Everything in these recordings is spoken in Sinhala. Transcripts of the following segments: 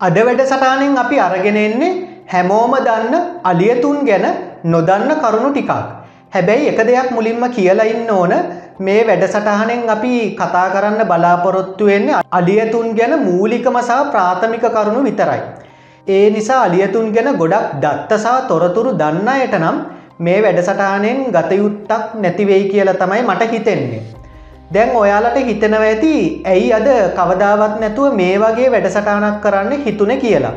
අද වැඩසටානෙන් අපි අරගෙන එන්නේ හැමෝම දන්න අලියතුන් ගැන නොදන්න කරුණු ටිකක්. හැබැයි එක දෙයක් මුලින්ම කියලා ඉන්න ඕන මේ වැඩසටහනෙන් අපි කතා කරන්න බලාපොරොත්තු වෙන්නේ අලියතුන් ගැන මූලිකම සහ ප්‍රාථමික කරුණු විතරයි. ඒ නිසා අලියතුන් ගැන ගොඩක් දත්තසා තොරතුරු දන්න අයට නම් මේ වැඩසටහනෙන් ගතයුත්තක් නැතිවෙයි කියලා තමයි මට හිතෙන්නේ. දැන් ඔයාලට හිතනව ඇති ඇයි අද කවදාවත් නැතුව මේ වගේ වැඩසටානක් කරන්න හිතුන කියලා.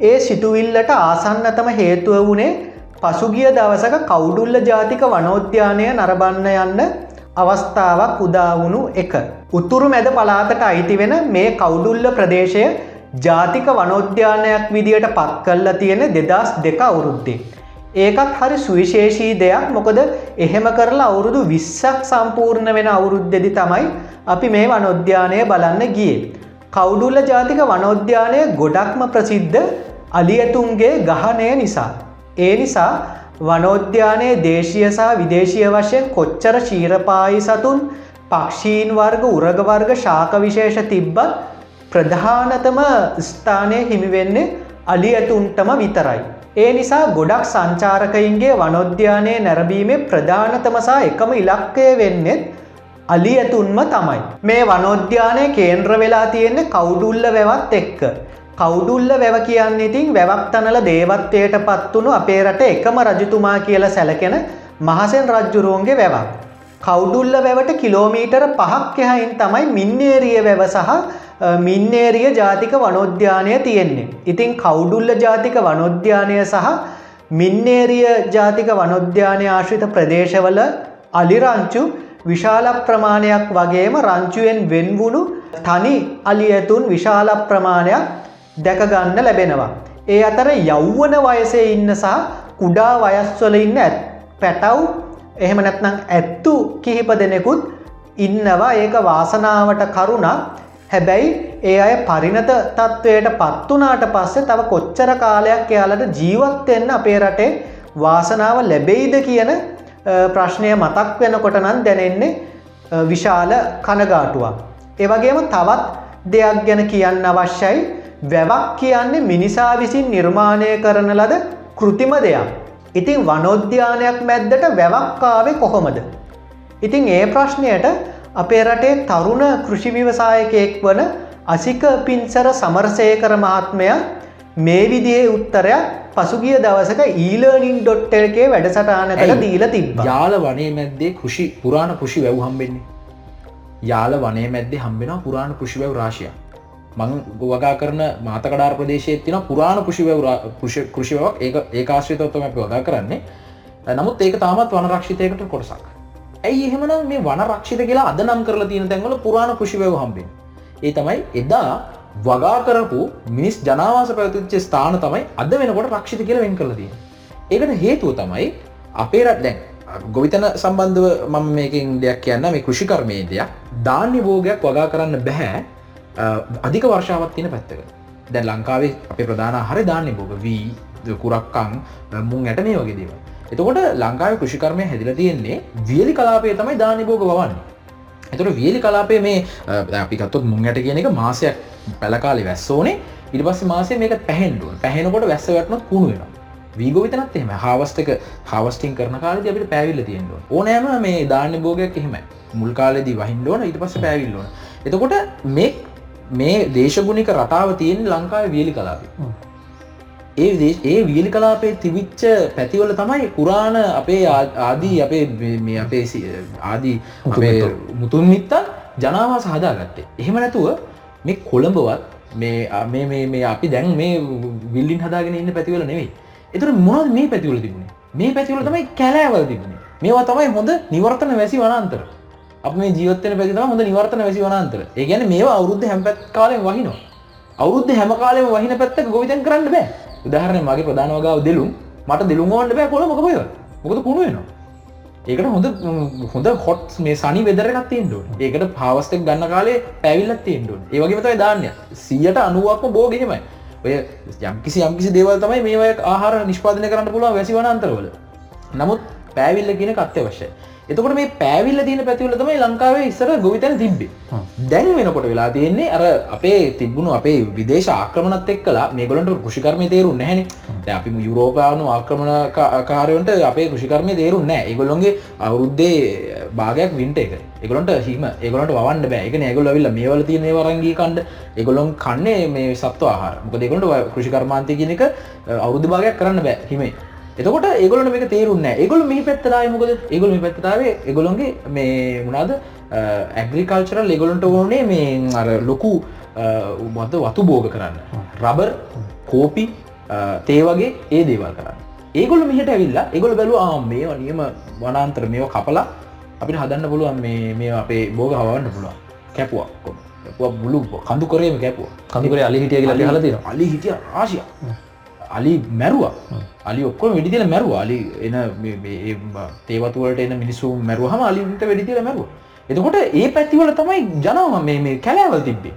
ඒ සිටුවිල්ලට ආසන්නතම හේතුව වුණේ පසුගිය දවසක කවුඩුල්ල ජාතික වනෝද්‍යානය නරබන්න යන්න අවස්ථාවක් උදාවුණු එක. උතුරු මැද පලාතට අයිති වෙන මේ කවුඩුල්ල ප්‍රදේශය ජාතික වනෝද්‍යානයක් විදියට පත් කල්ලා තියෙන දෙදස් දෙක අවුරුද්දේ. ඒකත් හරි සුවිශේෂී දෙයක් මොකද එහෙම කරලා අවුරුදු විස්සක් සම්පූර්ණ වෙන අවුරුද්දෙදි තමයි අපි මේ වනොද්‍යානය බලන්න ගිය. කවුඩුල්ල ජාතික වනෝද්‍යානය ගොඩක්ම ප්‍රසිද්ධ අලියතුන්ගේ ගහනය නිසා. ඒ නිසා වනෝද්‍යානයේ දේශය සහ විදේශය වශයෙන් කොච්චර ශීරපායි සතුන් පක්ෂීන් වර්ග උරගවර්ග ශාක විශේෂ තිබ්බත් ප්‍රධානතම ස්ථානය හිමිවෙන්නේ අලි ඇතුන්ටම විතරයි. ඒ නිසා ගොඩක් සංචාරකයින්ගේ වනොද්‍යානය නැරබීමේ ප්‍රධානතමසා එකම ඉලක්කය වෙන්නෙත් අලි ඇතුන්ම තමයි. මේ වනෝද්‍යානය කේන්ද්‍ර වෙලා තියෙන්නේ කවුඩුල්ල වැවත් එක්ක. කවුඩුල්ල වැව කියන්න ඉතින් වැවක් තනල දේවත්වයට පත්වුණු අපේ රට එකම රජතුමා කියල සැලකෙන මහසෙන් රජ්ජුරුවන්ගේ වැවක්. කවුඩුල්ල වැවට කිලෝමීටර පහක් එහයින් තමයි මින්නේරිය වැව සහ මින්නේරිය ජාතික වනෝද්‍යානය තියෙන්නේ. ඉතින් කවුඩුල්ල ජාතික වනෝද්‍යානය සහ මින්නේරිය ජාතික වනෝද්‍යානය ආශ්‍රිත ප්‍රදේශවල අලිරංචු විශාල ප්‍රමාණයක් වගේම රංචුවෙන් වෙන්වුණු තනි අලි ඇතුන් විශාල ප්‍රමාණයක් දැකගන්න ලැබෙනවා. ඒ අතර යෞවන වයසේ ඉන්න සහ කුඩා වයස්වල ඉන්න ඇත් පැටව් එහෙම නැත්නම් ඇත්තු කිහිප දෙනෙකුත් ඉන්නවා ඒක වාසනාවට කරුණා හැබැයි ඒ අය පරිණත තත්ත්වයට පත්වනාට පස්සේ තව කොච්චර කාලයක් එයාලට ජීවත්වෙන්න අපේ රටේ වාසනාව ලැබෙයිද කියන ප්‍රශ්නය මතක් වෙනකොට නම් දැනෙන්නේ විශාල කනගාටුවක්. ඒවගේම තවත් දෙයක් ගැන කියන්න අවශ්‍යයි වැවක් කියන්නේ මිනිසා විසින් නිර්මාණය කරන ලද කෘතිම දෙයක්. ඉතින් වනෝද්‍යානයක් මැද්දට වැවක්කාවේ කොහොමද. ඉතින් ඒ ප්‍රශ්නයට අපේ රටේ තරුණ කෘෂිවිවසායකයෙක් වන අසික පින්සර සමරසයකර මහත්මය මේ විදිේ උත්තරයක් පසුගිය දවසක ඊලනින් ඩොට්ටල්කේ වැඩසටානකට දීල තිබ යාල වනේ මැද්දේ කෘෂි පුරාණ කෘෂි වැැව් හම්බෙන්නේ. යාල වනේ මැද්දේ හම්බෙන පුරාණ කෘෂිවැව් රාශය මං ගොවගා කරන මාතකඩාර ප්‍රදේශය තින පුරාණ කෘෂිවැව් කෘෂිවක් ඒ ඒකාශ්‍රිතවත්තම අපි වගා කරන්නේ. නමුත් ඒක තාමත් වනරක්ෂිතයකට කොටසක් ඇයි එහෙමන මේ වන රක්ෂිත කියලා අද නම් කරලා තියෙන තැන්වල පුරාණ කෘෂිවැව හම්බෙන් ඒ තමයි එදා වගා කරපු මිනිස් ජනවාස පැවතිච්ච ස්ථාන තමයි අද වෙනකොට රක්ෂිත කියල වෙන් කරල තියෙන ඒකට හේතුව තමයි අපේ රට දැන් ගොවිතන සම්බන්ධව මම මේකින් දෙයක් කියන්න මේ කෘෂිකර්මය දෙයක්. ධාන්‍ය භෝගයක් වගා කරන්න බැහැ. අධික වර්ෂාවත් තියෙන පැත්තක. දැන් ලංකාවේ අපේ ප්‍රධාන හරි ධාන්‍ය භෝග. වී කුරක්කං මුං ඇට මේ වගේ දේව එතකොට ලංකාව කෘෂිකර්මය හැදිල තියෙන්නේ වියලි කලාපේ තමයි ධානිභෝග වන්නේ එතුට වියලි කලාපේ මේ අපිකත්තුත් මුංගට කියන එක මාසයක් පැලකාලි වැස්සෝනේ ඉට පස්ස මාසේ මේක පැහෙන්ඩුව පැහෙනකොට වැස්ස වැටනොත් කුණු වෙන වීගවිතනත් එම හවස්ටක හවස්ටිං කරන කාලද අපිට පැවිල්ල තියෙන්ඩුව ඕනෑම මේ ධාන්‍ය භෝගයක් එහෙම මුල් කාලෙදී වහින්ඩෝන ඉට පස්ස පැවිල්ලෝන එතකොට මේ මේ දේශගුණික රටාව තියෙන ලංකාව වියලි කලාපේ. ඒ ඒ වියලි කලාපේ තිවිච්ච පැතිවල තමයි පුරාණ අපේ ආදී අපේ මේ අපේ ආදී මුතුන් මිත්තන්. ජනාවාස හදාගත්තේ. එහෙම නැතුව මේ කොළඹවත් මේ මේ අපි දැන් මේ විල්ලින් හදාගෙන ඉන්න පැතිවල නෙවෙයි. එතුර මොනද මේ පැතිවල තිබුණේ? මේ පැතිවල තමයි කැලෑවල තිබුණේ. මේවා තමයි හොඳ නිවර්තන වැසි වනන්තර. අප මේ ජීවත්තන පැතිතම හොඳ නිවර්තන වැසි වනන්තර. ඒ ගැන මේවා අවුද්ධ හැම්පැත් කාලෙන් වහිනවා. අවුද්ධ හැම කාලෙම වහින පැත්තක ගොවිතන් කරන්න බෑ උදාහරණය මගේ ප්‍රධාන වගාව දෙලුම්. මට දෙලුම්ගෝන්ට බෑ කොළ මොකපය මොකද? පුුණු වෙනවා. ඒකට හොඳ හොඳ හොට් මේ සනි වෙදරගත් තිෙන්ඩුව ඒකට පවස්තක් ගන්න කාලේ පැවිල්ලත් තිෙන්ඩුව ඒවගේමතයි දාන්න සියට අනුවක්ම බෝගෙනමයි ඔය යම්කිසි යම්කිසි දේවල් තමයි මේ ආහාර නිෂ්පාදනය කරන්න පුළුව වැසි වන අන්තරවල නමුත් පැවිල්ල කියන කත්්‍ය වශය එතකොට මේ පැවිල්ල තින පැතිවල තමයි ලංකාවේ ඉස්සර ගොවිතැන තිබ්බේ. දැන් වෙනකොට වෙලා තියෙන්නේ අර අපේ තිබුණු අපේ විදේශ ආක්‍රමණත් එක්කලා මේගොලන්ට කෘෂිකර්මය තේරුම් නැහැන. අපි යුරෝපානු ආක්‍රමණ කාරයන්ට අපේ කෘෂිකර්මය තේරුම් නෑ ඒගොල්ලොන්ගේ අවුරුද්දේ භාගයක් වින්ට එක. එගලොන්ට හිම ඒගොලට වන්න බෑ. එක ඒගොල විල්ල මේවල තියන වරංගී කණ්ඩ. එගොලොන් කන්නේ මේ සත්ව ආහාර. මොක දෙගොලට කෘෂිකර්මාන්තය කියන එක අවුද්ධ භාගයක් කරන්න බෑ. හිමේ එතකොට ඒගොලන මේ තේරුන්න ඒගොල මේ පැත්තරයි මොකද? ඒගොල මේ පැත්තාවේ ඒගොලොන්ගේ මේ මුණද ඇග්‍රිකල්චරල් එගොලන්ට ඕනේ මේ අර ලොකු මත වතු බෝග කරන්න. රබර් කෝපි තේවගේ ඒ දේවල් කරන්න. ඒගොල මිට ඇවිල්ලා ඒගොල බැලු ආම් මේ නියම වනාන්තර මේෝ කපලා අපිට හදන්න පුළුවන් මේ මේ අපේ බෝග හවන්න පුළුවන්. කැපුවක් කොම බුලු කඳු කරේම කැපුව. කඳුකරේ අලි හිටිය කියලා හලතින අලි හිටිය ආශය අලි මැරුවා. අලි ඔක්කො වැඩිදිල මැරුව. අලි එන තේවතුවලට එන මිනිස්සු මැරුවහම අලින්ට වැඩිදිල මැරුව. එතකොට ඒ පැතිවල තමයි ජනවම මේ මේ කැලෑවල් තිබ්බේ.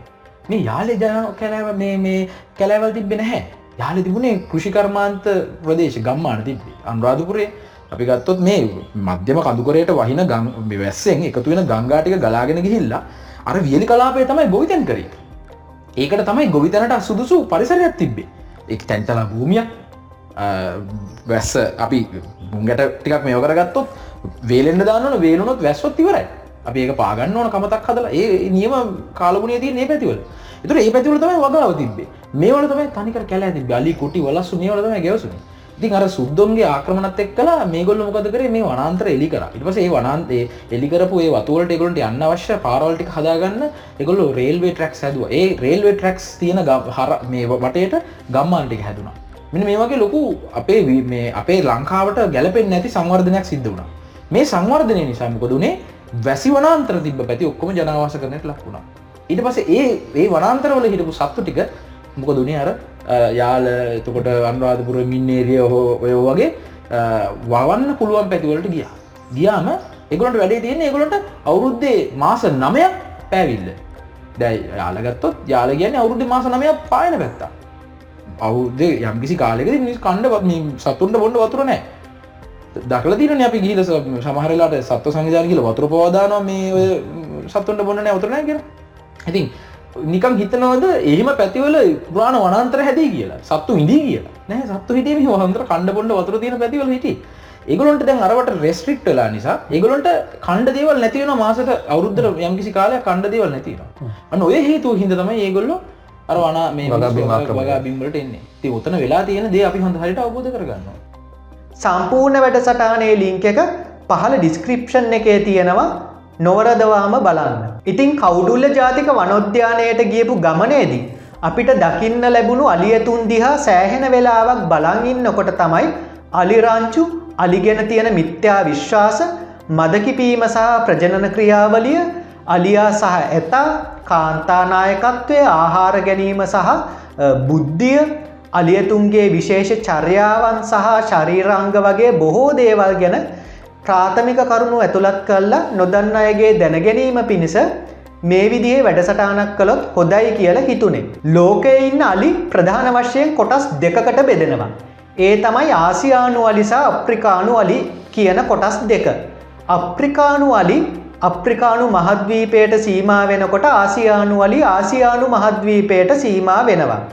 මේ යාලෙ ජන කැලෑව මේ මේ කැලෑවල් තිබෙන හැ යාලි තිබුණේ කෘෂිකර්මාන්ත ප්‍රදේශ ගම්මාන තිබ්බේ. අනුරාධපුරේ අපි ගත්තොත් මේ මධ්‍යම කඳුකරයට වහින ගං වැස්සෙන් එකතු වෙන ගංගාටික ගලාගෙන ගිහිල්ලා අර වියලි කලාපය තමයි ගොවිතැන් කරේ. ඒකට තමයි ගොවිතැනට සුදුසු පරිසරයක් තිබ්බේ. එක තැන්තලා භූමියක් වැස්ස. අපි මුගට ටිකක් මේ කරගත්තොත් වේලෙන්න්න දාන්නන වේලුනොත් වැස්වොත් ඉවරයි. අපි ඒක පාගන්න ඕන කමතක් හදලා. ඒ නියම කාලගුණේ තිය ඒ පැතිවල. එතුර ඒ පැතිවල තමයි වගාව තිබේ මේවල තම තනික කැල ඇති බලි කුටි වලස්සු මේවලතම ගැවසුනේ. ඉතින් අර සුද්දොන්ගේ ආක්‍රමණත් එක්කලා මේගොල්ල මොකද කරේ? මේ වනාන්තර එලි කර. ඊට පස්සේ ඒ වනාන්තේ එලි කරපු ඒ වතුවලට ඒගොල්ලන්ට යන්න අවශ්‍ය පාරවල් ටික හදාගන්න ඒගොල්ලෝ රේල්වේ ට්‍රැක්ස් හැදුවා. ඒ රේල්වේ ට්‍රැක්ස් තියෙන හර මේ වටේට ගම්මාන ටික හැදුනා. මෙන්න මේ වගේ ලොකු අපේ මේ අපේ ලංකාවට ගැලපෙන් නැති සංවර්ධනයක් සිද්ධ වුණා. මේ සංවර්ධනය නිසා මොකදුනේ වැසි වනාන්තර තිබ පැති ඔක්කොම ජනවාස කරනට ලක්ුණා ඊට පස ඒ ඒ වනාන්තරවල හිටපු සත්තු ටික මොක දුනේ අර යාල එතකොට අන්වාධපුර මින්නේරිය හෝ ඔය වගේ වවන්න පුළුවන් පැතිවලට ගියා. ගියාම එගලට වැඩේ තියෙන එගලට අවුරුද්දේ මාස නමයක් පැවිල්ල. දැයි යාලගත්තොත් යාල ගැන අවුරුද්ධ මාස නමයක් පායන පැත්තා අවුද යම්කිසි කාලෙක මිස් කණ්ඩ සතුන්ට බොඩ වතුර නෑ දකල තින අපි ගීල සමහරලාට සත්ව සංජාන කියල වතුර පවාදානවා මේ සත්තුන්ට බොන්න අවතරනය කියෙන ඉතින් නිකම් හිතනවද එහම පැතිවල පුරාණ වනන්තර හැදී කියලා? සත්තු ඉදී කියලා. නෑ සත්තු හිටේ හොන්තර කණ්ඩ බොඩ වතුර තින පැතිවල හිට ඒගලොන්ට දැන් අරවට රෙස්ට්‍රික්ටලා නිසා ඒගලොන්ට කණ්ඩ දේවල් නැතිවන මාසට අවුද්ධර යම්කිසි කාලය කණ්ඩ දේවල් නැතිනවා අන්න ඔය හේතු හිද තමයි ඒගොල්ලො අර වනා මේ වගා බිම්බලට එන්නේ. ති ඔතන වෙලා තියෙන දේ අපි හොඳ හරිට අවබෝධ කරගන්නවා. සම්පූර්ණ වැඩසටානේ ලිංක එක පහළ ඩිස්ක්‍රිප්ෂන් එකේ තියෙනවා නොවරදවාම බලන්න. ඉතිං කවුඩුල්ල ජාතික වනොද්‍යානයට ගියපු ගමනේදී. අපිට දකින්න ලැබුණු අලියතුන් දිහා සෑහෙන වෙලාවක් බලංඉන්නකොට තමයි අලිරංචු අලිගෙන තියෙන මිත්‍යා විශ්වාස මදකිපීම සහ ප්‍රජනන ක්‍රියාවලිය අලියා සහ ඇතා කාන්තානායකත්වය ආහාර ගැනීම සහ බුද්ධිය අලියතුන්ගේ විශේෂ චර්යාවන් සහ ශරීරංග වගේ බොහෝ දේවල් ගැන ප්‍රාථමික කරුණු ඇතුළත් කල්ලා නොදන්න අයගේ දැනගැනීම පිණිස මේ විදිහේ වැඩසටානක් කළොත් හොදයි කියලා හිතුනේ. ලෝකයේ ඉන්න අලි ප්‍රධාන වශයෙන් කොටස් දෙකකට බෙදෙනවා. ඒ තමයි ආසියානු අලිසා අප්‍රිකානු අලි කියන කොටස් දෙක. අප්‍රිකානු අලි අප්‍රිකානු මහද්වීපයට සීමා වෙනකොට ආසියානු අලි ආසියානු මහද්වීපයට සීමා වෙනවා.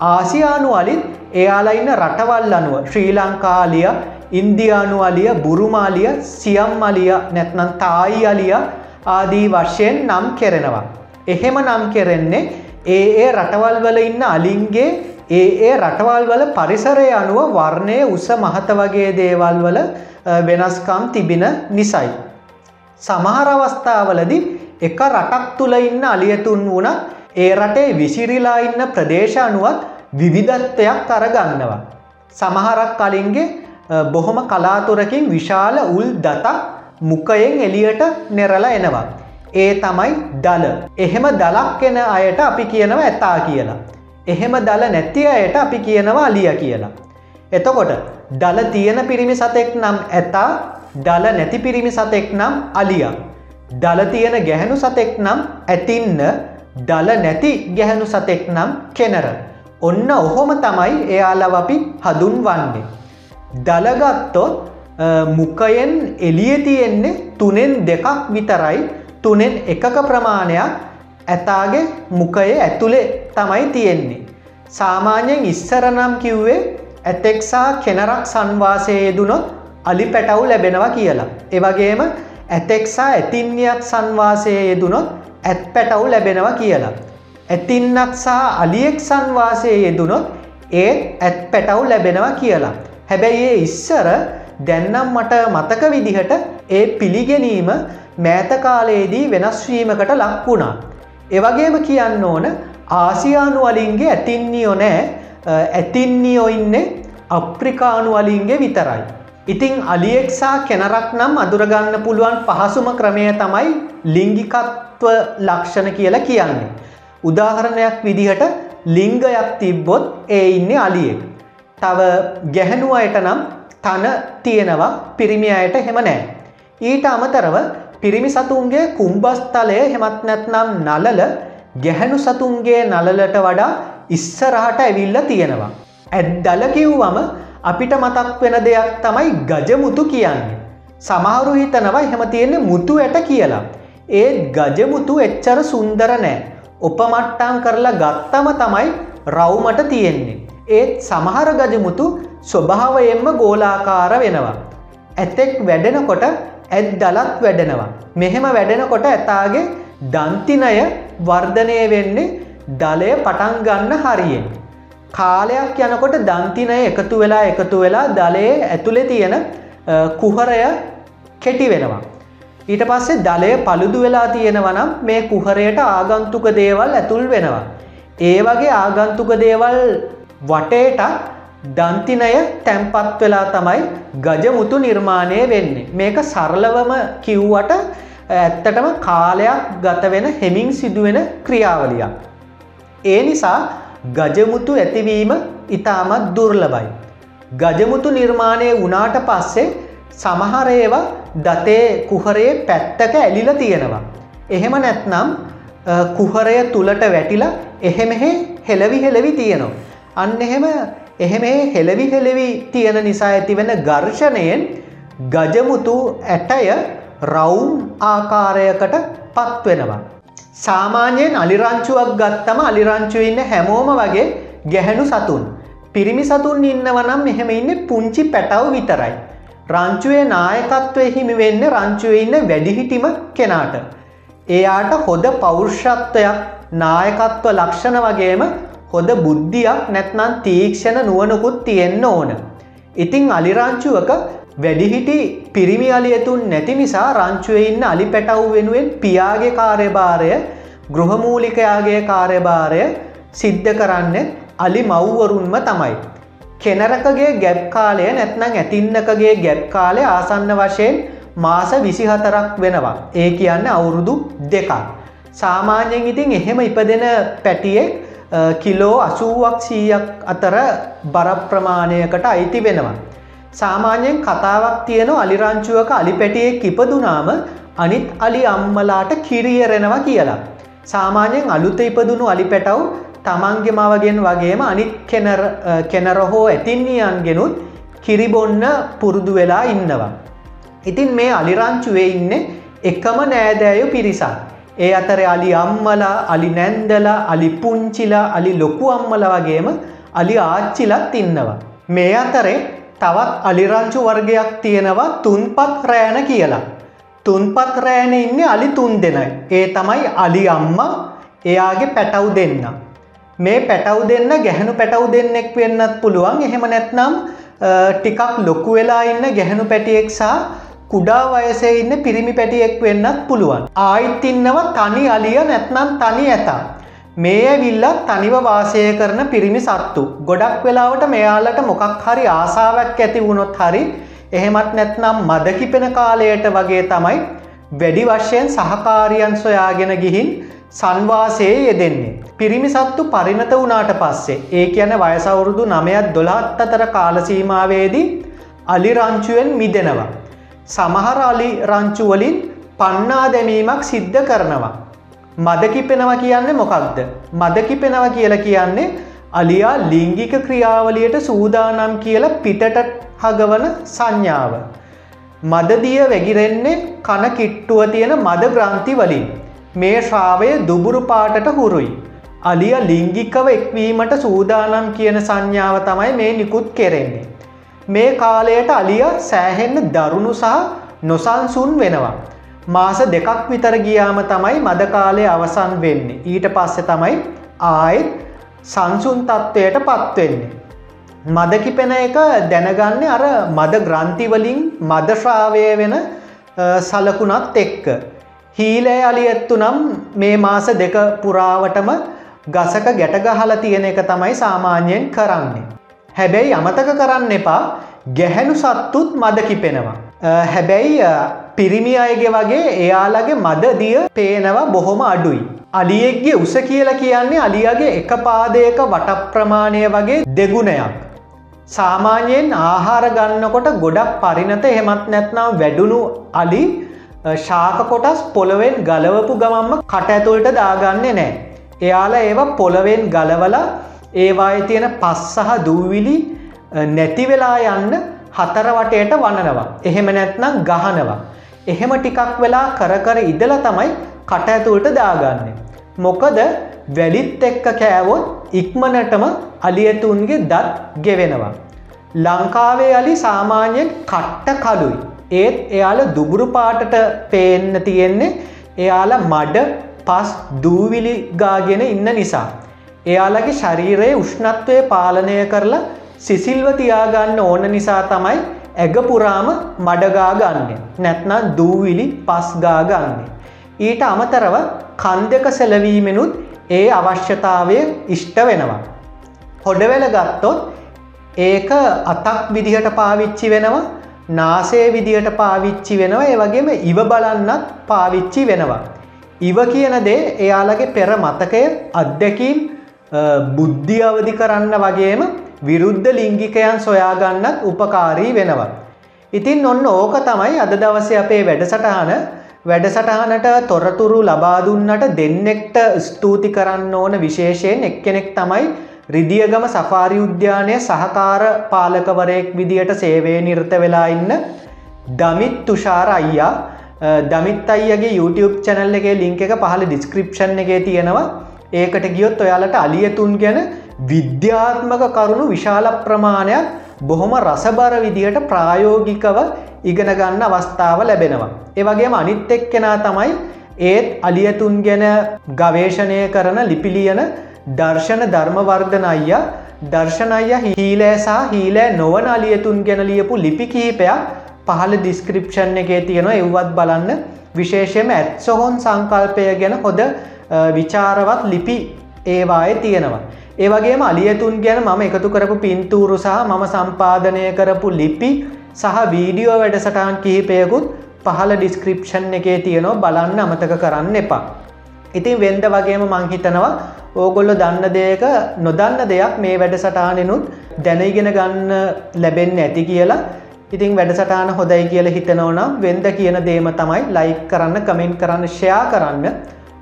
ආසියානු අලිත් එයාලා ඉන්න රටවල් අනුව ශ්‍රී ලංකාලිය ඉන්දියානු අලිය බුරුමාලිය සියම් අලිය නැත්නම් තායි අලිය ආදී වශයෙන් නම් කෙරෙනවා. එහෙම නම් කෙරෙන්නේ ඒ ඒ රටවල් වල ඉන්න අලින්ගේ ඒ ඒ රටවල් වල පරිසරය අනුව වර්ණය උස මහත වගේ දේවල් වල වෙනස්කම් තිබෙන නිසයි. සමහර අවස්ථාවලදි එක රටක් තුළ ඉන්න අලියතුන් වුණ ඒ රටේ විසිරිලා ඉන්න ප්‍රදේශ අනුවත් විවිධත්වයක් කරගන්නවා. සමහරක් කලින්ගේ බොහොම කලාතුරකින් විශාල උල් දතක් මුකයෙන් එලියට නෙරලා එනවා. ඒ තමයි දල. එහෙම දලක් එන අයට අපි කියනව ඇතා කියලා. එහෙම දල නැති අයට අපි කියනවා අලිය කියලා. එතකොට දල තියෙන පිරිමි සතෙක් නම් ඇතා දල නැති පිරිමි සතෙක් නම් අලිය. දල තියෙන ගැහැණු සතෙක් නම් ඇතින්න දල නැති ගැහැණු සතෙක් නම් කෙනර. ඔන්න ඔහොම තමයි එයාලව අපි හදුන් වන්නේ. දළගත්තොත් මුකයෙන් එලිය තියෙන්නේ තුනෙන් දෙකක් විතරයි තුනෙන් එකක ප්‍රමාණයක් ඇතාගේ මුකය ඇතුළේ තමයි තියෙන්නේ. සාමාන්‍යයෙන් ඉස්සරනම් කිව්වේ ඇතෙක්සා කෙනරක් සංවාසය යෙදුනොත් අලි පැටව් ලැබෙනවා කියලා. එවගේම ඇතෙක්සා ඇතින්නියක් සංවාසය යෙදුනොත් ඇත් පැටව් ලැබෙනවා කියලා. ඇතින්නක් සහ අලියෙක් සංවාසය යෙදුනොත් ඒත් ඇත් පැටව් ලැබෙනවා කියලා. හැබැයි ඒ ඉස්සර දැන්නම් මට මතක විදිහට ඒ පිළිගැනීම මෑතකාලයේදී වෙනස්වීමකට ලක්වුණා. එවගේම කියන්න ඕන ආසියානු වලින්ගේ ඇතින්නියෝ නෑ ඇතින්නියෝ ඉන්නේ අප්‍රිකානු වලින්ගේ විතරයි. ඉතිං අලියෙක්සා කෙනරක් නම් අදුරගන්න පුළුවන් පහසුම ක්‍රමය තමයි ලිංගිකත්ව ලක්ෂණ කියලා කියන්නේ. උදාහරණයක් විදිහට ලිංගයක් තිබ්බොත් ඒ ඉන්නේ අලියෙක්. තව ගැහැනු අයට නම් තන තියෙනවා පිරිමි අයට හෙම නෑ. ඊට අමතරව පිරිමි සතුන්ගේ කුම්බස්තලය හෙමත් නැත්නම් නලල ගැහැනු සතුන්ගේ නලලට වඩා ඉස්සරහට ඇවිල්ල තියෙනවා. ඇද්දල කිව්වම අපිට මතක් වෙන දෙයක් තමයි ගජමුතු කියන්නේ. සමහරු හිතනවා එහෙම තියෙන්නේ මුතු ඇට කියලා. ඒත් ගජමුතු එච්චර සුන්දර නෑ. උපමට්ටම් කරලා ගත්තම තමයි රවුමට තියෙන්නේ. ඒත් සමහර ගජමුතු ස්වභාවයෙන්ම ගෝලාකාර වෙනවා. ඇතෙක් වැඩෙනකොට ඇත් දලත් වැඩෙනවා. මෙහෙම වැඩෙනකොට ඇතාගේ දන්තිනය වර්ධනය වෙන්නේ දලය පටන් ගන්න හරියෙන්. කාලයක් යනකොට දන්තිනය එකතු වෙලා එකතු වෙලා දලයේ ඇතුළෙ තියෙන කුහරය කෙටි වෙනවා. ඊට පස්සේ දලය පළුදු වෙලා තියෙනවනම් මේ කුහරයට ආගන්තුක දේවල් ඇතුල් වෙනවා. ඒ වගේ ආගන්තුක දේවල් වටේට දන්තිනය තැම්පත් වෙලා තමයි ගජමුතු නිර්මාණය වෙන්නේ. මේක සරලවම කිව්වට ඇත්තටම කාලයක් ගත වෙන හෙමින් සිදුවෙන ක්‍රියාවලියක්. ඒ නිසා ගජමුතු ඇතිවීම ඉතාමත් දුර්ලබයි. ගජමුතු නිර්මාණය වනාට පස්සේ සමහරේවා දතේ කුහරයේ පැත්තක ඇලිල තියෙනවා. එහෙම නැත්නම් කුහරය තුළට වැටිලා එහෙමෙහෙ හෙලවි හෙලවි තියෙනවා. අන්න එහෙම එහෙම හෙලවි හෙලවි තියෙන නිසා ඇතිවෙන ඝර්ෂණයෙන් ගජමුතු ඇටය රවුම් ආකාරයකට පත්වෙනවා. සාමාන්‍යයෙන් අලිරංචුවක් ගත්තම අලිරංචු ඉන්න හැමෝම වගේ ගැහැනු සතුන්. පිරිමි සතුන් ඉන්නවනම් මෙහෙම ඉන්න පුංචි පැටව් විතරයි. රංචුවේ නායකත්වය හිමි වෙන්න රංචුවේ ඉන්න වැඩිහිටිම කෙනාට. එයාට හොද පෞරුෂත්වයක් නායකත්ව ලක්ෂණ වගේම හොද බුද්ධියක් නැත්නම් තීක්ෂණ නුවනකුත් තියෙන්න ඕන. ඉතිං අලිරංචුවක වැඩිහිටි පිරිමි අලියතුන් නැති නිසා රංචුව ඉන්න අලි පැටව් වෙනුවෙන් පියාගේ කාර්යභාරය ගෘහමූලිකයාගේ කාර්යභාරය සිද්ධ කරන්න අලි මව්වරුන්ම තමයි. කෙනරකගේ ගැබ් කාලය නැත්නම් ඇතින්නකගේ ගැබ් කාලය ආසන්න වශයෙන් මාස විසිහතරක් වෙනවා. ඒ කියන්න අවුරුදු දෙකක්. සාමාන්‍යයෙන් ඉතින් එහෙම ඉපදෙන පැටියෙක් කිලෝ අසුවක් සීයක් අතර බරප්‍රමාණයකට අයිති වෙනවා. සාමාන්‍යයෙන් කතාවක් තියෙන අලිරංචුවක අලි පැටියෙක් ඉපදුනාම අනිත් අලි අම්මලාට කිරියරෙනවා කියලා. සාමාන්‍යයෙන් අලුත ඉපදුණු අලි පැටව් තමන්ගේ මවගෙන් වගේම අනිත් කෙනර හෝ ඇතින්නියන්ගෙනුත් කිරිබොන්න පුරුදු වෙලා ඉන්නවා. ඉතින් මේ අලිරංචුවේ ඉන්න එකම නෑදෑයු පිරිසක්. ඒ අතර අලි අම්මලා අලි නැන්දලා අලි පුංචිලා අලි ලොකු අම්මල වගේම අලි ආච්චිලත් ඉන්නවා. මේ අතරේ තවත් අලිරංචු වර්ගයක් තියෙනවා තුන්පත් රෑන කියලා. තුන්පත් රෑන ඉන්න අලි තුන් දෙනයි. ඒ තමයි අලි අම්මා එයාගේ පැටව් දෙන්න. මේ පැටව් දෙන්න ගැහනු පැටව් දෙන්නෙක් වෙන්නත් පුළුවන් එහෙම නැත්නම් ටිකක් ලොකු වෙලා ඉන්න ගැහනු පැටියෙක්සා කුඩා වයසේ ඉන්න පිරිමි පැටියෙක් වෙන්නත් පුළුවන්. ආයිත් ඉන්නව තනි අලිය නැත්නම් තනි ඇතා. මේ ඇවිල්ලත් තනිව වාසය කරන පිරිමි සත්තු. ගොඩක් වෙලාවට මෙයාලට මොකක් හරි ආසාාවක් ඇති වුණොත් හරි එහෙමත් නැත්නම් මදකිපෙන කාලයට වගේ තමයි වැඩි වශයෙන් සහකාරියන් සොයාගෙන ගිහින් සංවාසයේ යෙදෙන්නේ. පිරිමි සත්තු පරිණත වුණාට පස්සේ ඒ කියන වයසවුරුදු නමයත් දොළහත් අතර කාලසීමාවේදී අලිරංචුවෙන් මිදෙනවා. සමහර අලි රංචුවලින් පන්නා දැමීමක් සිද්ධ කරනවා. මදකිපෙනවා කියන්නේ මොකක්ද. මදකිපෙනවා කියලා කියන්නේ අලියා ලිංගික ක්‍රියාවලියට සූදානම් කියලා පිටට හගවන සංඥාව. මදදිය වැගිරෙන්නේ කන කිට්ටුව තියෙන මද ග්‍රන්ථි වලින්. මේ ශ්‍රාවය දුබුරු පාටට හුරුයි. අලිය ලිංගිකව එක්වීමට සූදානම් කියන සංඥාව තමයි මේ නිකුත් කෙරෙන්නේ. මේ කාලයට අලිය සෑහෙන්න දරුණු සහ නොසන්සුන් වෙනවා. මාස දෙකක් විතර ගියාම තමයි මද කාලය අවසන් වෙන්නේ. ඊට පස්සෙ තමයි ආයෙත් සංසුන් තත්ත්වයට පත්වෙන්නේ. මද කිපෙන එක දැනගන්නේ අර මද ග්‍රන්ථිවලින් මදශ්‍රාවය වෙන සලකුණත් එක්ක. හීලෑ අලියත්තු නම් මේ මාස දෙක පුරාවටම ගසක ගැටගහල තියෙන එක තමයි සාමාන්‍යයෙන් කරන්නේ. හැබැයි අමතක කරන්න එපා ගැහැනු සත්තුත් මද කිපෙනවා. හැබැයි පිරිමි අයගේ වගේ එයාලගේ මදදිය පේනවා බොහොම අඩුයි. අලියෙක්ගේ උස කියල කියන්නේ අලියගේ එක පාදයක වටප්‍රමාණය වගේ දෙගුණයක්. සාමාන්‍යයෙන් ආහාර ගන්නකොට ගොඩක් පරිනත එහෙමත් නැත්නම් වැඩුණු අලි ශාක කොටස් පොළොවෙන් ගලවපු ගමම්ම කට ඇතුළට දාගන්නේ නෑ. එයාලා ඒවා පොළොවෙන් ගලවලා ඒවාය තියෙන පස් සහ දූවිලි නැතිවෙලා යන්න හතරවටයට වනනවා. එහෙම නැත්නම් ගහනවා. එහෙම ටිකක් වෙලා කරකර ඉදල තමයි කට ඇතුළට දාගන්න. මොකද වැලිත් එක්ක කෑවොත් ඉක්මනටම අලියතුන්ගේ දත් ගෙවෙනවා. ලංකාවේ අලි සාමාන්‍යයෙන් කට්ට කලුයි. ඒත් එයාල දුබුරු පාටට පේන්න තියෙන්නේ එයාල මඩ පස් දූවිලි ගාගෙන ඉන්න නිසා. එයාලගේ ශරීරයේ උෂ්ණත්වය පාලනය කරලා සිසිල්ව තියාගන්න ඕන නිසා තමයි ඇගපුරාම මඩගා ගන්න නැත්නම් දූවිලි පස්ගා ගන්න. ඊට අමතරව කන් දෙක සෙලවීමෙනුත් ඒ අවශ්‍යතාවය ඉෂ්ට වෙනවා. හොඩවෙල ගත්තොත් ඒක අතක් විදිහට පාවිච්චි වෙනවා නාසේ විදිහට පාවිච්චි වෙනවා ඒ වගේම ඉව බලන්නත් පාවිච්චි වෙනවා. ඉව කියන දේ එයාලගේ පෙර මතකය අත්දැකීම් බුද්ධි අවධි කරන්න වගේම විරුද්ධ ලිංගිකයන් සොයාගන්නත් උපකාරී වෙනවා. ඉතින් ඔන්න ඕක තමයි අද දවස අපේ වැඩසටහන. වැඩසටහනට තොරතුරු ලබාදුන්නට දෙන්නෙක්ට ස්තුති කරන්න ඕන විශේෂයෙන් එක්කෙනෙක් තමයි රිදියගම සෆාරි උද්‍යානය සහකාර පාලකවරයෙක් විදියට සේවය නිර්ත වෙලා ඉන්න දමිත් තුෂාර අයියා. දමිත් අයියගේ YouTube චැනල් එකේ ලිංක එක පහල ඩිස්ක්‍රපෂන් එකේ තියෙනවා. ඒකට ගියොත් ඔයාලට අලියතුන් ගැන විද්‍යාත්මක කරුණු විශාල ප්‍රමාණයක් බොහොම රසබර විදිහට ප්‍රායෝගිකව ඉගෙන ගන්න අවස්ථාව ලැබෙනවා. ඒවගේම අනිත් එක් කෙනා තමයි ඒත් අලියතුන් ගැන ගවේශණය කරන ලිපිලියන දර්ශන ධර්මවර්ධන අයියා දර්ශන අය හීලෑසා හීලෑ නොවන අලියතුන් ගැන ලියපු ලිපි කිහිපයක් පහල ඩිස්ක්‍රපෂන් එකේ තියෙනවා එව්වත් බලන්න විශේෂයම ඇත් සොහොන් සංකල්පය ගැන හොද විචාරවත් ලිපි ඒවාය තියෙනවා. ඒවගේම අලියතුන් ගැන මම එකතු කරපු පින්තූරු සහ මම සම්පාදනය කරපු ලිපි සහ වීඩියෝ වැඩසටාන් කිහිපයකුත් පහල ඩිස්ක්‍රපෂන් එකේ තියෙනවා බලන්න අමතක කරන්න එපා. ඉතින් වෙන්ද වගේම මංහිතනවා ඕගොල්ලො දන්න දෙයක නොදන්න දෙයක් මේ වැඩසටානෙනුත් දැනයිගෙන ගන්න ලැබෙන්න ඇති කියලා ඉතින් වැඩසටාන හොදයි කියල හිතනවනම් වෙන්ද කියන දේම තමයි ලයික් කරන්න කමෙන්ට් කරන්න ෂයා කරන්න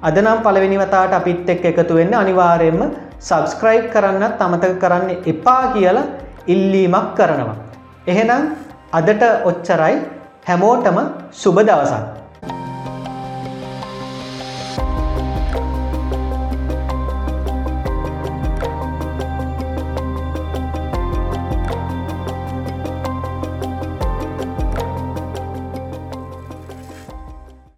අදනම් පළවෙනිවතාට අපිත් එක් එකතු වෙන්න අනිවාරයෙන්ම සබස්ක්‍රයිබ් කරන්න තමතක කරන්න එපා කියලා ඉල්ලීමක් කරනවා. එහෙනම් අදට ඔච්චරයි හැමෝටම සුබ දවසක්.